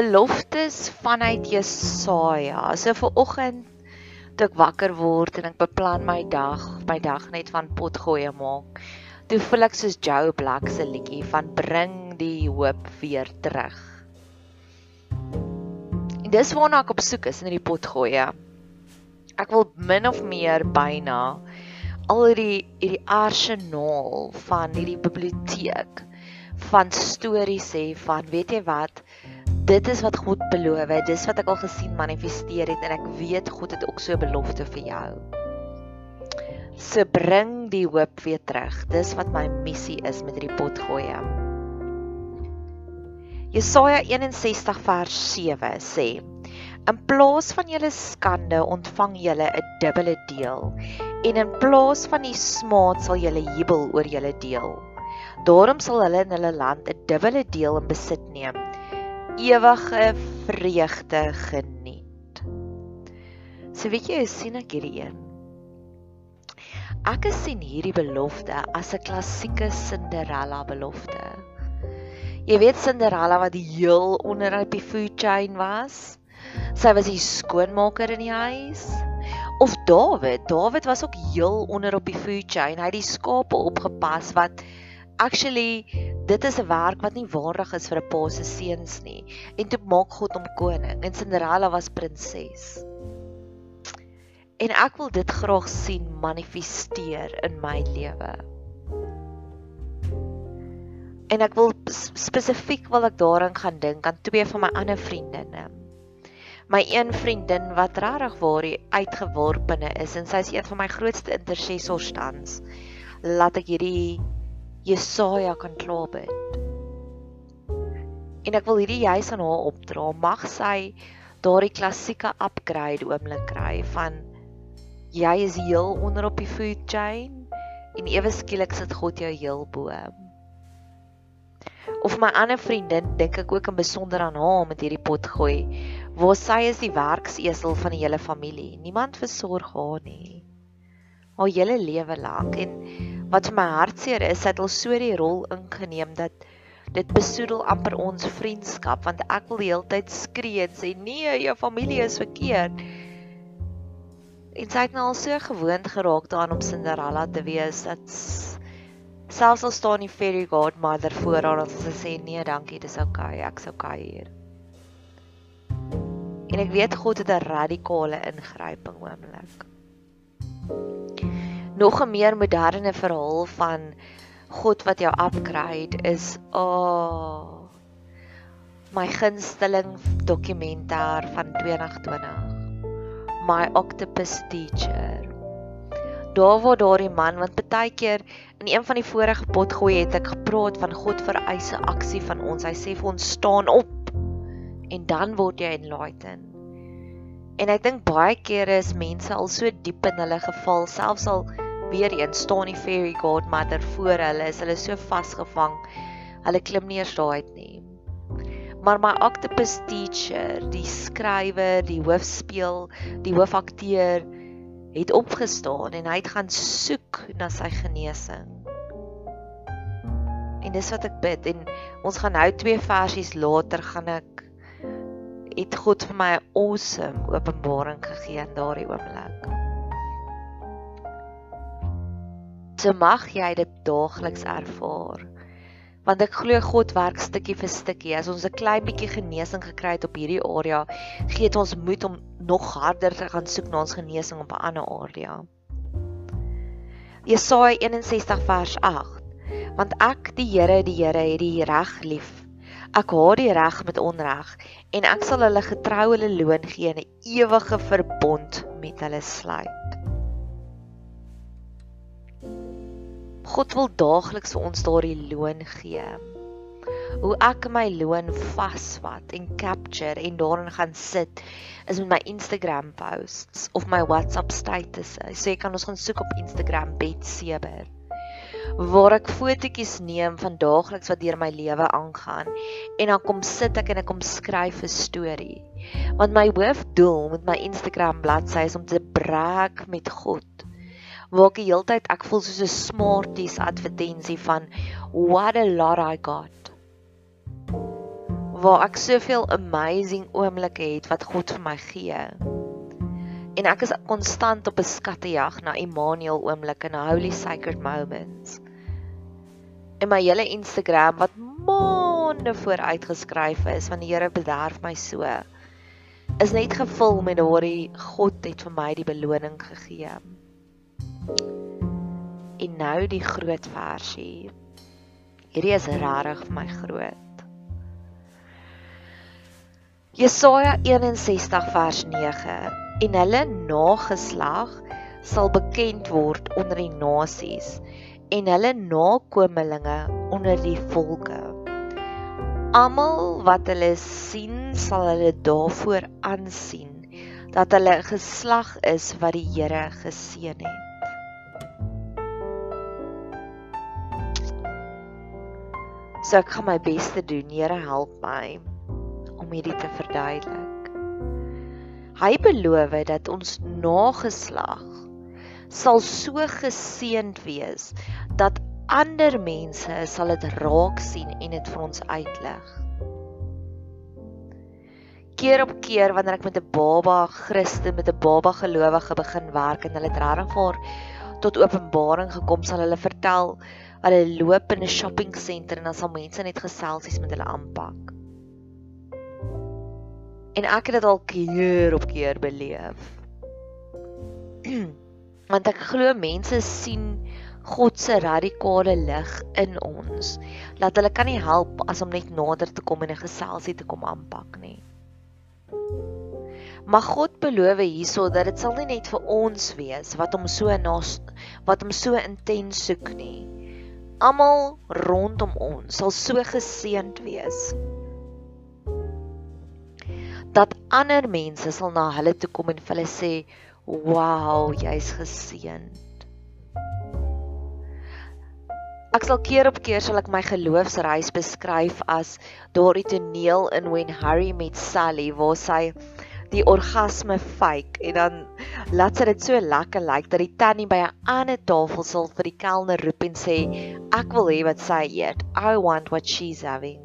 Beloftes vanuit Jesaja. So vir oggend toe ek wakker word en ek beplan my dag, my dag net van potgoeie maak. Toe voel ek soos Joe Black se liedjie van bring die hoop weer terug. En dis waarna ek op soek is in hierdie potgoeie. Ek wil min of meer byna al hierdie hierdie arsenaal van hierdie biblioteek van stories sê van weet jy wat dit is wat God beloof het. Dis wat ek al gesien manifesteer het en ek weet God het ook so 'n belofte vir jou. Se bring die hoop weer terug. Dis wat my missie is met hierdie potgoeie. Jesaja 61 vers 7 sê: In plaas van julle skande ontvang julle 'n dubbele deel en in plaas van die smaad sal julle jubel oor julle deel. Daarom sal hulle in hulle land 'n dubbele deel in besit neem ewige vreugde geniet. So weet jy, sien ek hierdie een. Ek sien hierdie belofte as 'n klassieke Cinderella belofte. Jy weet Cinderella wat die heel onder op die food chain was. Sy was die skoonmaker in die huis. Of Dawid, Dawid was ook heel onder op die food chain. Hy het die skape opgepas wat actually dit is 'n werk wat nie waardig is vir 'n pa se seuns nie. En toe maak God hom koning en Cinderella was prinses. En ek wil dit graag sien manifesteer in my lewe. En ek wil spesifiek wil ek daaraan gaan dink aan twee van my ander vriendinne. My een vriendin wat regtig waar uitgeworpene is en sy is een van my grootste intercessors tans. Laat ek hierdie Jesaja kan klaarbid. En ek wil hierdie juis aan haar opdra. Mag sy daardie klassieke upgrade oomblik kry van jy is heel onder op die food chain en ewe skielik sit God jou heel bo. Of my ander vriendin dink ek ook in besonder aan haar met hierdie pot gooi. Waar sy is die werksesel van die hele familie. Niemand versorg haar nie. Haar hele lewe lank en wat vir my hartseer is, het al so die rol ingeneem dat dit besoedel amper ons vriendskap want ek wil die hele tyd skree en sê nee, jou familie is verkeerd. En sy het nou al so gewoond geraak daaraan om Cinderella te wees dat selfs al staan die fairy godmother voor haar en sy sê nee, dankie, dis okay, ek's okay hier. En ek weet God het 'n radikale ingryping oomblik nog 'n meer moderne verhaal van God wat jou upgrade is. Oh my gunsteling dokumentêr van 2020. My Octopus Teacher. Daar waar daardie man want baie keer in een van die vorige potgooi het ek gepraat van God vereise aksie van ons. Hy sê vir ons staan op en dan word jy enlightened. En ek dink baie kere is mense al so diep in hulle geval, selfs al weer eens staan die fairy godmother voor hulle, is hulle so vasgevang. Hulle klim nie eers daai uit nie. Maar my octopus teacher, die skrywer, die hoofspeel, die hoofakteur het opgestaan en hy het gaan soek na sy genesing. En dis wat ek bid en ons gaan nou twee versies later gaan ek het God vir my 'n awesome openbaring gegee in daardie oomblik. So mag jy dit daagliks ervaar. Want ek glo God werk stukkie vir stukkie. As ons 'n klein bietjie genesing gekry het op hierdie area, gee dit ons moed om nog harder te gaan soek na ons genesing op 'n ander area. Jesaja 61 vers 8. Want ek, die Here, die Here, het die reg lief Ek haat die reg met onreg en ek sal hulle getrou hulle loon gee en 'n ewige verbond met hulle sluit. God wil daagliks vir ons daardie loon gee. Hoe ek my loon vasvat en capture en daarin gaan sit is met my Instagram posts of my WhatsApp statusse. So jy kan ons gaan soek op Instagram betseber waar ek fotootjies neem van daagliks wat deur my lewe aangaan en dan kom sit ek en ek kom skryf 'n storie. Want my hoofdoel met my Instagram bladsy is om te brag met God. Waar ek die hele tyd ek voel soos 'n smarties advertensie van what a lot I got. Waar ek soveel amazing oomblikke het wat God vir my gee en ek is konstant op 'n skattejag na Immanuel oomblikke na holy sacred moments. En my hele Instagram wat maande vooruit geskryf is van die Here bederf my so is net gevul met daardie God het vir my die beloning gegee. En nou die groot versie. Hierdie is regtig vir my groot. Jesaja 61 vers 9 en hulle nageslag sal bekend word onder die nasies en hulle nakommelinge onder die volke. Almal wat hulle sien sal hulle daarvoor aansien dat hulle 'n geslag is wat die Here geseën het. So ek gaan my bes te doen. Here help my om hierdie te verduidelik. Hy beloof dat ons nageslag sal so geseënd wees dat ander mense sal dit raak sien en dit vir ons uitlig. Keer op keer wanneer ek met 'n baba Christen met 'n baba gelowige begin werk en hulle het regtig vir tot openbaring gekom sal hulle vertel hulle loop in 'n shopping center en dan sal mense net geselsies met hulle aanpak. En ek het dit al keer op keer beleef. Want ek glo mense sien God se radikale lig in ons. Dat hulle kan nie help as om net nader te kom en 'n geselsie te kom aanpak nie. Maar God beloof hierso dat dit sal nie net vir ons wees wat hom so na wat hom so intens soek nie. Almal rondom ons sal so geseënd wees dat ander mense sal na hulle toe kom en vir hulle sê, "Wow, jy's geseënd." Ek sal keer op keer sal ek my geloofsreis beskryf as daardie toneel in When Harry met Sally waar sy die orgasme fake en dan laat sy dit so lekker lyk like, dat die tannie by 'n ander tafel sal vir die kelner roep en sê ek wil hê wat sy eet. I want what she's having.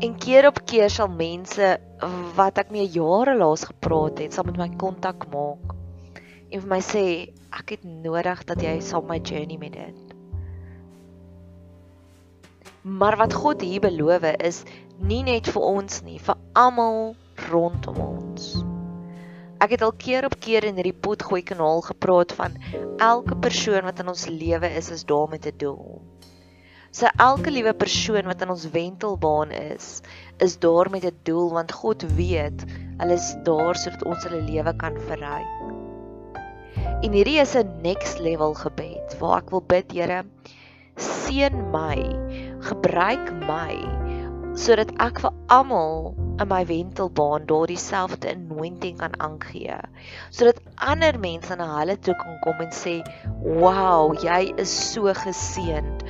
En keer op keer sal mense wat ek mee jare laas gepraat het, sal met my kontak maak en vir my sê ek het nodig dat jy sal my journey met dit. Maar wat God hier beloof is nie net vir ons nie, vir almal rondom ons. Ek het al keer op keer in hierdie potgooi kanaal gepraat van elke persoon wat in ons lewe is, is daar met 'n doel. So elke liewe persoon wat in ons wentelbaan is, is daar met 'n doel want God weet hulle is daar sodat ons hulle lewe kan verryk. En hierdie is 'n next level gebed waar ek wil bid, Here, seën my, gebruik my sodat ek vir almal in my wentelbaan daardie selfde anointing kan aangee sodat ander mense na hulle toe kan kom en sê wow jy is so geseënd.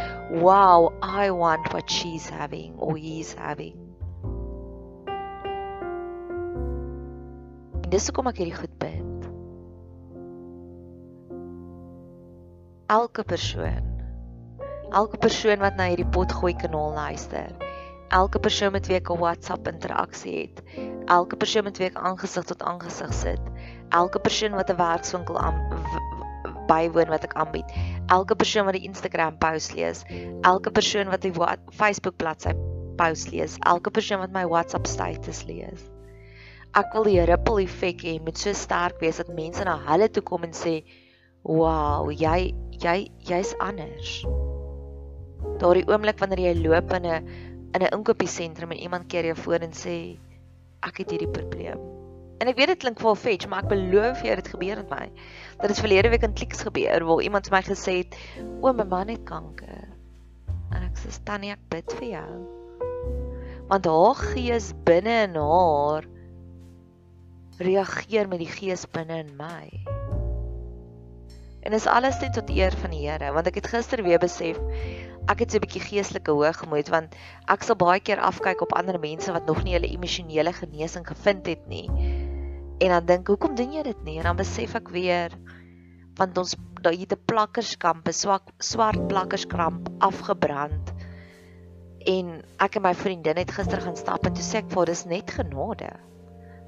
Wow i want what she's having or he's having. En dis hoekom ek hierdie goed bid. Elke persoon elke persoon wat na hierdie potgooi kanaal luister elke persoon met wie ek 'n WhatsApp interaksie het, elke persoon met wie ek aangesig tot aangesig sit, elke persoon wat 'n werkswinkel aan bywoon wat ek aanbied, elke persoon wat die Instagram post lees, elke persoon wat die Facebook bladsy post lees, elke persoon wat my WhatsApp status lees. Ek wil die ripple effek hê met so sterk wees dat mense na hulle toe kom en sê, "Wow, jy jy jy's anders." Daardie oomblik wanneer jy loop in 'n in 'n inkopiesentrum en iemand keer jou voor en sê ek het hierdie probleem. En ek weet dit klink vol fetch, maar ek beloof jou dit gebeur met my. Dat dit verlede week in Kliks gebeur waar iemand vir my gesê het, "O, my man het kanker." En ek sê, "Tannie, ek bid vir jou." Want haar gees binne in haar reageer met die gees binne in my. En is alles net tot eer van die Here, want ek het gister weer besef ek het so 'n bietjie geestelike hoogmoed want ek sal baie keer afkyk op ander mense wat nog nie hulle emosionele genesing gevind het nie. En dan dink, hoekom doen jy dit nie? En dan besef ek weer want ons daai het 'n plakkerskamp, 'n swak swart plakkerskramp afgebrand. En ek en my vriendin het gister gaan stap en toe sê ek vir dis net genade.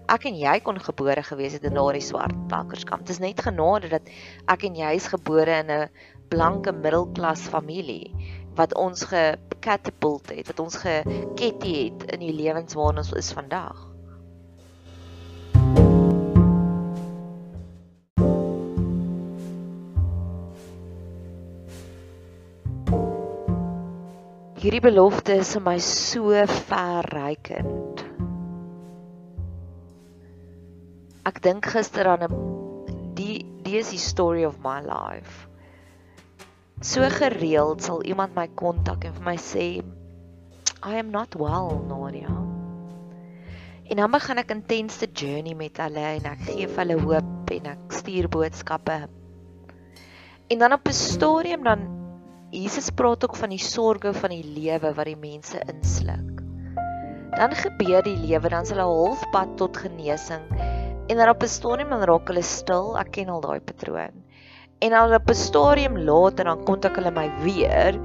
Ek en jy kon gebore gewees het in daardie swart plakkerskamp. Dit is net genade dat ek en jy is gebore in 'n blanke middelklas familie wat ons gekatapult het, wat ons geketty het in die lewens waarin ons is vandag. Hierdie belofte is vir my so verrykend. Ek dink gister aan 'n die die is die story of my life. So gereeld sal iemand my kontak en vir my sê I am not well, Nadia. En dan begin ek intense journey met hulle en ek gee vir hulle hoop en ek stuur boodskappe. En dan op 'n stadium dan Jesus praat ook van die sorges van die lewe wat die mense insluk. Dan gebeur die lewe dan is hulle halfpad tot genesing en dan op 'n stadium dan raak hulle stil. Ek ken al daai patroon. En dan op 'n stadium later dan kontak hulle my weer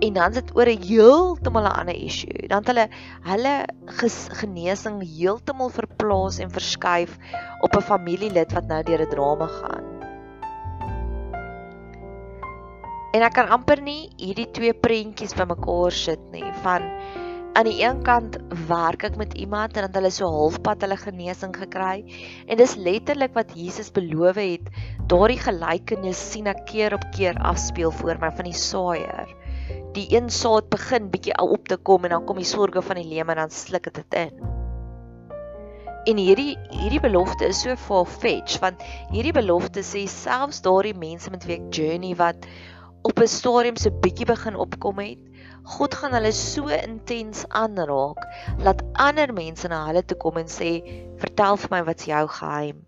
en dan sit oor 'n heeltemal 'n ander issue. Dan het hulle hulle genesing heeltemal verplaas en verskuif op 'n familielid wat nou deur 'n drama gaan. En ek kan amper nie hierdie twee prentjies bymekaar sit nie van aan die een kant werk ek met iemand en dan hulle so halfpad hulle genesing gekry. En dis letterlik wat Jesus beloof het. Daardie gelykenis sien ek keer op keer afspeel voor my van die saaier. Die een saad begin bietjie al op te kom en dan kom die sorge van die lewe en dan sluk dit dit in. En hierdie hierdie belofte is so far-fetched want hierdie belofte sê selfs daardie mense met wie ek journey wat op 'n stadium so bietjie begin opkom het God gaan hulle so intens aanraak dat ander mense na hulle toe kom en sê vertel vir my wat's jou geheim.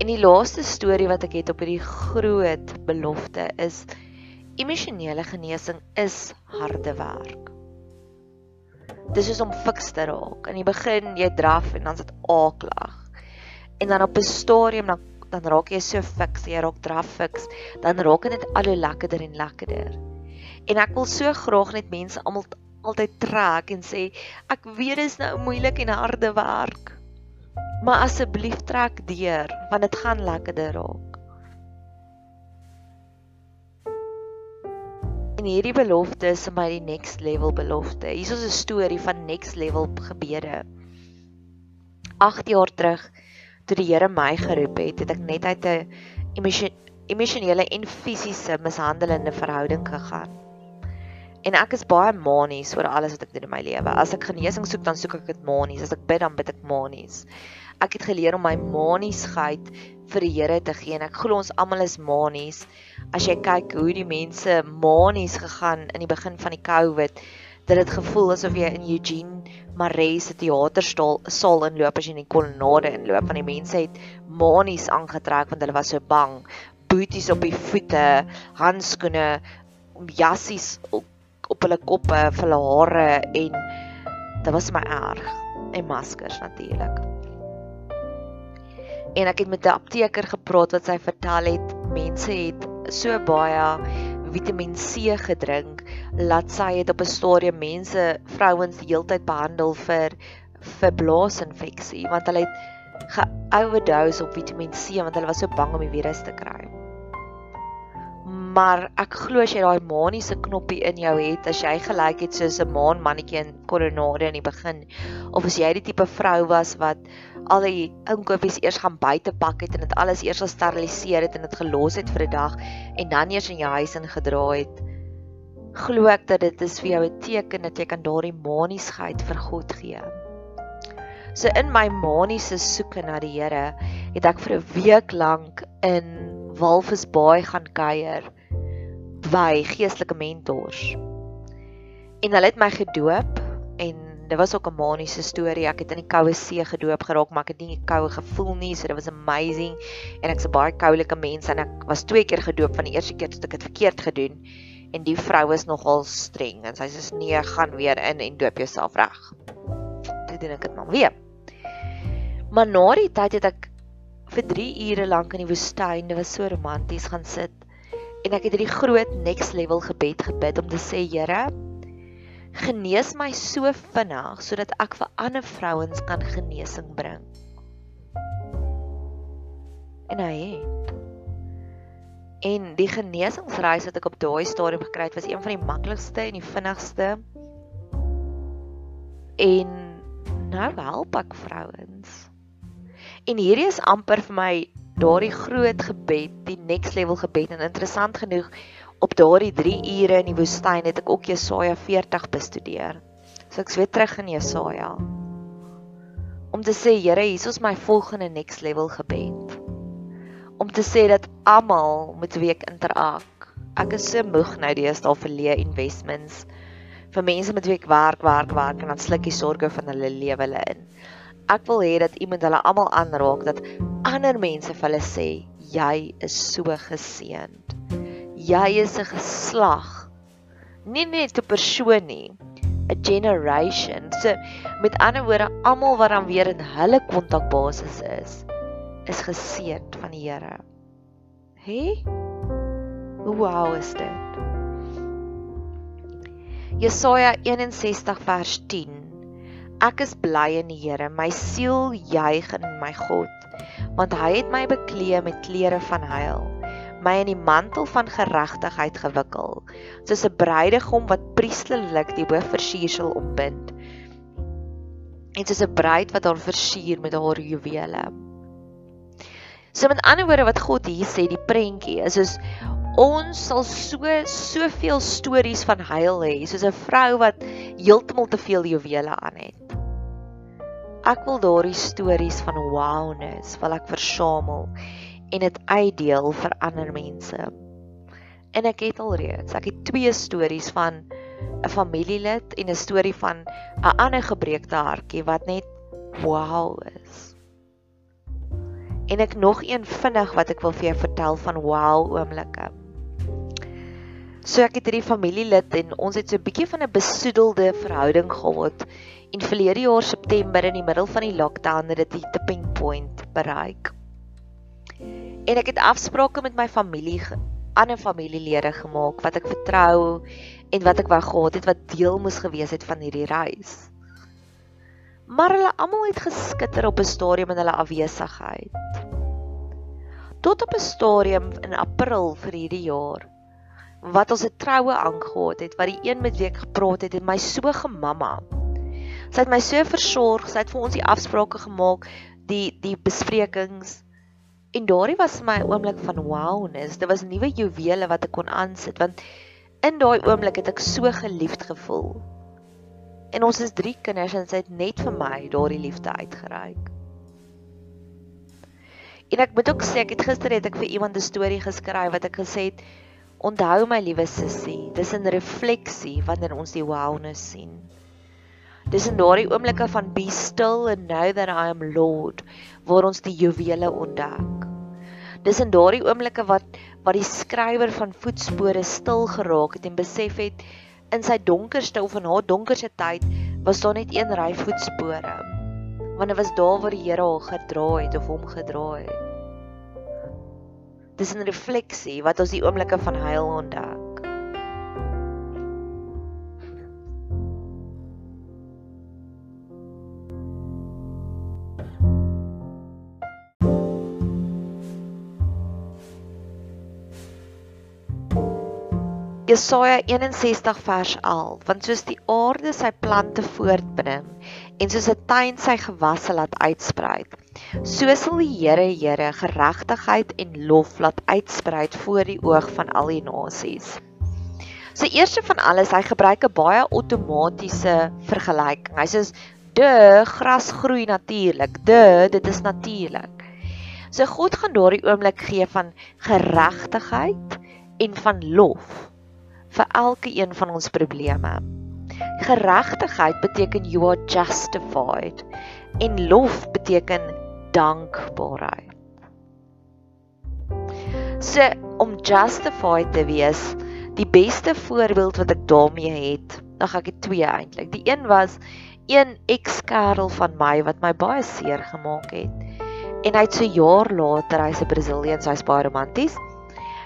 En die laaste storie wat ek het op hierdie groot belofte is emosionele genesing is harde werk. Dis is om fiks te raak. In die begin jy draf en dan sit aaklag. En dan op 'n stadium dan dan raak jy so fiks, jy raak draf fiks, dan raak dit al hoe lekkerder en lekkerder. En ek wil so graag net mense almal altyd trek en sê ek weet dit is nou moeilik en harde werk. Maar asseblief trek deur want dit gaan lekkerder raak. En hierdie belofte is vir my die next level belofte. Hier is 'n storie van next level gebeure. 8 jaar terug toe die Here my geroep het, het ek net uit 'n emosionele en fisiese mishandelende verhouding gegaan. En ek is baie manies oor alles wat ek doen in my lewe. As ek genesing soek, dan soek ek dit manies. As ek bid, dan bid ek manies. ek het geleer om my maniesheid vir die Here te gee en ek glo ons almal is manies. As jy kyk hoe die mense manies gegaan in die begin van die COVID, dit het gevoel asof jy in Eugene Maree se teaterstoel saal inloop as jy in die kolonnade inloop van die mense het manies aangetrek want hulle was so bang. Booties op die voete, handskoene, jassies op, op hulle koppe, vir hulle hare en dit was my erg. En maskers natuurlik en ek het met 'n apteker gepraat wat sy vertel het. Mense het so baie Vitamiin C gedrink laat sy het op 'n stadium mense vrouens heeltyd behandel vir vir blaasinfeksie want hulle het geoverdose op Vitamiin C want hulle was so bang om die virus te kry. Maar ek glo as jy daai maniese knoppie in jou het as jy gelyk het soos 'n maan mannetjie in koronade in die begin of as jy die tipe vrou was wat al die inkopies eers gaan buite pak het en dit alles eers gesteriliseer het en dit gelos het vir 'n dag en dan eers in jou huis ingedra het glo ek dat dit is vir jou 'n teken dat jy kan daardie maniesheid vir God gee so in my maniese soeke na die Here het ek vir 'n week lank in Walvisbaai gaan kuier by geestelike mentors. En hulle het my gedoop en dit was ook 'n maniese storie. Ek het in die koue see gedoop geraak, maar ek het nie koue gevoel nie, so dit was amazing. En ek's 'n baie koulike mens en ek was twee keer gedoop van die eerste keer toe ek dit verkeerd gedoen. En die vrou is nogal streng en sy sê nee, gaan weer in en doop jouself reg. Toe doen ek dit maar weer. Maar na die tyd het ek vir 3 ure lank in die woestyn, dit was so romanties gaan sit en ek het hierdie groot next level gebed gebid om te sê Here genees my so vinnig sodat ek vir ander vrouens kan genesing bring. En hy het. En die genesingsreis wat ek op daai stadium gekry het was een van die maklikste en die vinnigste. En nou help ek vrouens. En hierdie is amper vir my daardie groot gebed, die next level gebed en interessant genoeg op daardie 3 ure in die woestyn het ek ook Jesaja 40 bestudeer. So ek's weer terug in Jesaja. Om te sê Here, hier is my volgende next level gebed. Om te sê dat almal moet week interak. Ek is so moeg nou deesdae vir leë investments vir mense met wie ek werk, werk, werk en dan slukkie sorge van hulle lewe hulle in. Ek wil hê dat iemand hulle almal aanraak dat ander mense vir hulle sê jy is so geseënd. Jy is 'n geslag. Nie net 'n persoon nie, 'n generation. So met ander woorde, almal wat dan weer in hulle kontakbasis is, is geseënd van die Here. Hè? Hoe wow is dit? Jesaja 61 vers 10 Ek is bly in die Here, my siel juig in my God want hy het my beklee met klere van heil my in die mantel van geregtigheid gewikkel soos 'n bruidegom wat priesterlik die hoofversiersel ombind en soos 'n bruid wat haar versier met haar juwele so met ander woorde wat God hier sê die prentjie is soos ons sal so soveel stories van heil hê soos 'n vrou wat heeltemal te veel juwele aan het Ek wil daardie stories van wowness wil ek versamel en dit uitdeel vir ander mense. En ek het al reeds, ek het twee stories van 'n familielid en 'n storie van 'n ander gebreekte hartjie wat net wow is. En ek nog een vinnig wat ek wil vir jou vertel van wow oomblikke. So ek het hierdie familielid en ons het so 'n bietjie van 'n besoedelde verhouding gehad En verlede jaar September in die middel van die lockdown het dit die tipping point bereik. En ek het afsprake met my familie, ander familielede gemaak wat ek vertrou en wat ek wou gehad het wat deel moes gewees het van hierdie reis. Maar hulle almal het geskitter op 'n stadium in hulle afwesigheid. Tot op 'n stadium in April vir hierdie jaar wat ons 'n troue aangegaan het wat die een met wie ek gepraat het en my so gemamma Sy het my so versorg, sy het vir ons die afsprake gemaak, die die besprekings. En daardie was vir my 'n oomblik van wowness. Dit was nuwe juwele wat ek kon aansit want in daai oomblik het ek so geliefd gevoel. En ons is drie kinders en sy het net vir my daardie liefde uitgereik. En ek moet ook sê ek het gister het ek vir iemand 'n storie geskryf wat ek gesê het onthou my liewe sussie, dis 'n refleksie wanneer ons die wowness sien. Dis in daardie oomblikke van be still and know that I am Lord waar ons die juwele ontdek. Dis in daardie oomblikke wat wat die skrywer van voetspore stil geraak het en besef het in sy donkerste of in haar donkerste tyd was daar net een ry voetspore. Want dit was daar waar die Here haar gedraai het of hom gedraai het. Dis 'n refleksie wat ons die oomblikke van heil ontdek. Jesaja 61 vers 11 want soos die aarde sy plante voortbring en soos 'n tuin sy gewasse laat uitsprei so sal die Here Here geregtigheid en lof laat uitsprei voor die oog van al die nasies. So eerste van alles hy gebruik 'n baie outomatiese vergelyking. Hy sê de gras groei natuurlik. De dit is natuurlik. So God gaan daardie oomblik gee van geregtigheid en van lof vir elke een van ons probleme. Geregtigheid beteken you are justified en lof beteken dankbaarheid. So om justified te wees, die beste voorbeeld wat ek daarmee het, gaan ek twee eintlik. Die een was een ex-kerel van my wat my baie seer gemaak het. En hy het so jaar later, hy's 'n Brazilian, so hy's baie romanties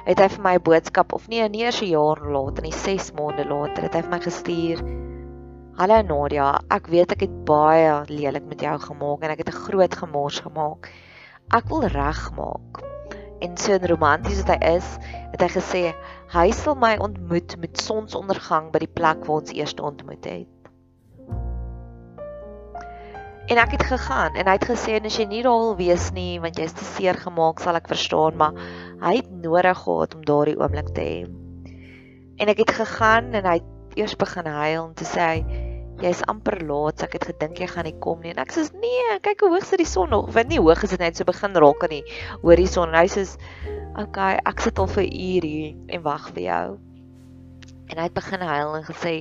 het hy vir my 'n boodskap of nee, nie eers 'n jaar later nie, 6 maande later het hy vir my gestuur. Hallo Nadia, ek weet ek het baie lelik met jou gemaak en ek het 'n groot gemors gemaak. Ek wil regmaak. En so romanties wat hy is, het hy gesê hy sal my ontmoet met sonsondergang by die plek waar ons eers ontmoet het. En ek het gegaan en hy het gesê as jy nie daar wil wees nie want jy's te seer gemaak, sal ek verstaan, maar hy het nodig gehad om daardie oomblik te hê. En ek het gegaan en hy het eers begin huil en te sê jy's amper laat, so ek het gedink jy gaan nie kom nie. En ek sê nee, kyk hoe hoog sit die son nog. Want nie hoog is dit net so begin raak aan die horison. Hy sê okay, ek sit al vir ure hier en wag vir jou. En hy het begin huil en gesê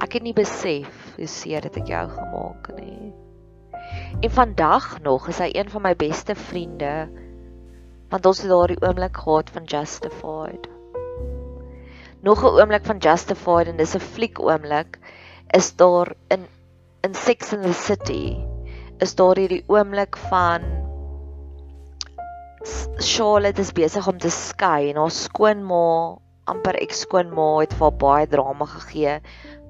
ek het nie besef hoe seer dit ek jou gemaak het nie. En vandag nog is hy een van my beste vriende want ons het daardie oomblik gehad van Justified. Nog 'n oomblik van Justified en dis 'n fliek oomblik is daar in in Sex and the City is daar hierdie oomblik van Charlotte is besig om te skei en haar skoonma amper ekskoonma het vir baie drama gegee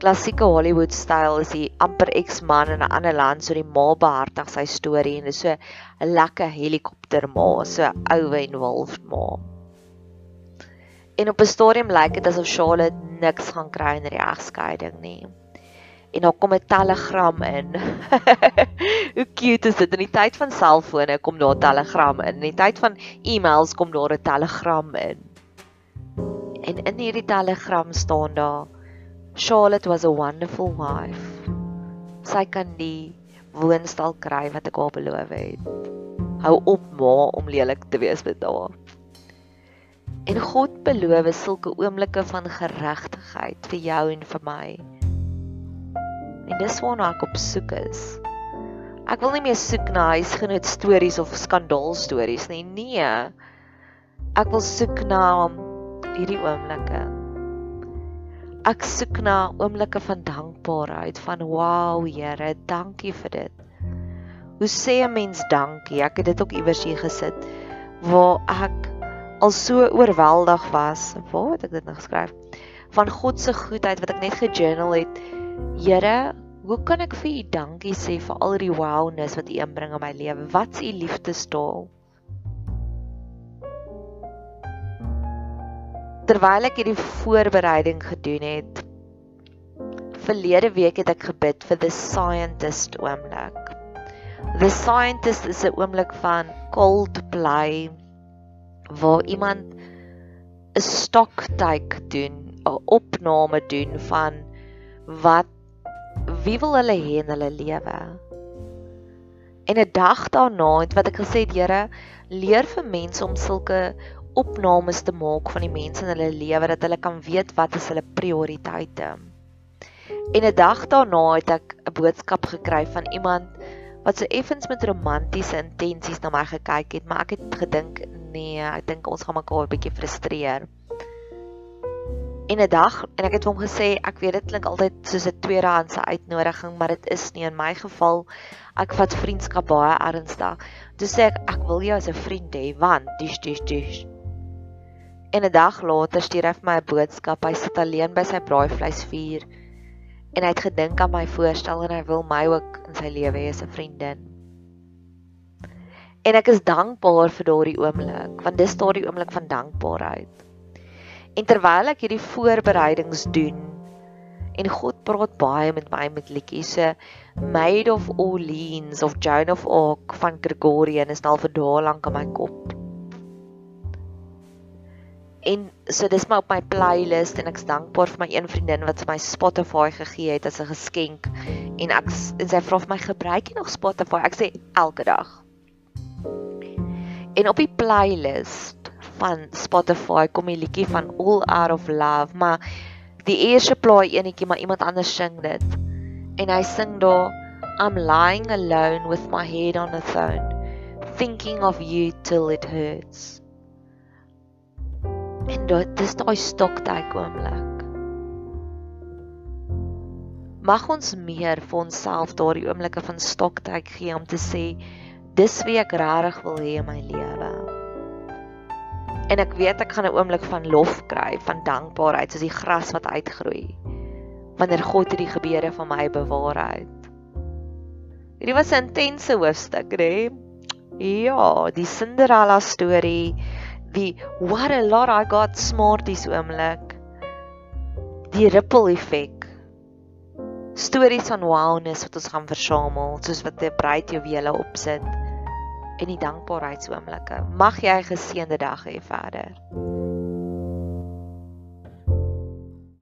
klassieke Hollywood styl is die amper ex-man in 'n ander land so die ma behartig sy storie en dis so 'n lekker helikopter ma, so ou en wolf ma. En op 'n stadium lyk dit asof Charlotte niks gaan kry in die egskeiding nie. En daar kom 'n telegram in. Hoe cute is dit in die tyd van selfone kom daar telegram in. In die tyd van e-mails kom daar 'n telegram in. En in hierdie telegram staan daar Charlotte was a wonderful wife. Sy kan die woonstal kry wat ek haar beloof het. Hou op ma om lelik te wees met haar. En God beloof sulke oomblikke van geregtigheid vir jou en vir my. En dis waarna ek op soek is. Ek wil nie meer soek na huisgenoot stories of skandaal stories nie. Nee. Ek wil soek na hierdie oomblikke ek soek na oomblikke van dankbaarheid van wow Here, dankie vir dit. Hoe sê 'n mens dankie? Ek het dit ook iewers hier gesit waar ek al so oorweldig was. Waar het ek dit nou geskryf? Van God se goedheid wat ek net gejournal het. Here, hoe kan ek vir U dankie sê vir al die wowness wat U inbring in my lewe? Wat is U liefdestaal? Terwyl ek hierdie voorbereiding gedoen het verlede week het ek gebid vir the scientist oomblik. The scientist is 'n oomblik van cold play waar iemand 'n stock take doen 'n opname doen van wat wie wil hulle hê in hulle lewe? En 'n dag daarna het wat ek gesê het, Here, leer vir mense om sulke opnames te maak van die mense in hulle lewe dat hulle kan weet wat is hulle prioriteite. En 'n dag daarna het ek 'n boodskap gekry van iemand wat so effens met romantiese intensies na my gekyk het, maar ek het gedink, nee, ek dink ons gaan mekaar 'n bietjie frustreer. En 'n dag en ek het hom gesê ek weet dit klink altyd soos 'n tweedehandse uitnodiging maar dit is nie in my geval. Ek vat vriendskap baie ernstig. Toe sê ek ek wil jou as 'n vriend hê want dis dis dis en 'n dag later stuur hy vir my 'n boodskap. Hy sit alleen by sy braaivleisvuur en hy het gedink aan my voorstel en hy wil my ook in sy lewe hê as 'n vriendin. En ek is dankbaar vir daardie oomblik want dis daardie oomblik van dankbaarheid. En terwyl ek hierdie voorbereidings doen en God praat baie met my met liedjies se Maid of Orleans of Joan of Arc van Gregorian is nou vir dae lank in my kop. En so dis maar op my playlist en ek's dankbaar vir my een vriendin wat my Spotify gegee het as 'n geskenk en ek en sy vra vir my gebruik jy nog Spotify? Ek sê elke dag. En op die playlist van Spotify kom die liedjie van All Out of Love, maar die eerste plaai enetjie maar iemand anders sing dit. En hy sing daar I'm lying alone with my head on a throne thinking of you till it hurts. En dit is daai stoktyd oomblik. Mag ons meer vir onsself daardie oomblikke van stoktyd gee om te sê dis wie ek regtig wil hê in my lewe en ek weet ek gaan 'n oomblik van lof kry, van dankbaarheid soos die gras wat uitgroei wanneer God hierdie gebeure van my bewaar het. Hierdie was 'n intense hoofstuk, hè? Ja, die Cinderella storie, die what a lot I got smarties oomblik. Die ripple effek. Stories van wowness wat ons gaan versamel, soos wat 'n bruid juwele opsit en die dankbaarheidsoomblikke. Mag jy 'n geseënde dag hê verder.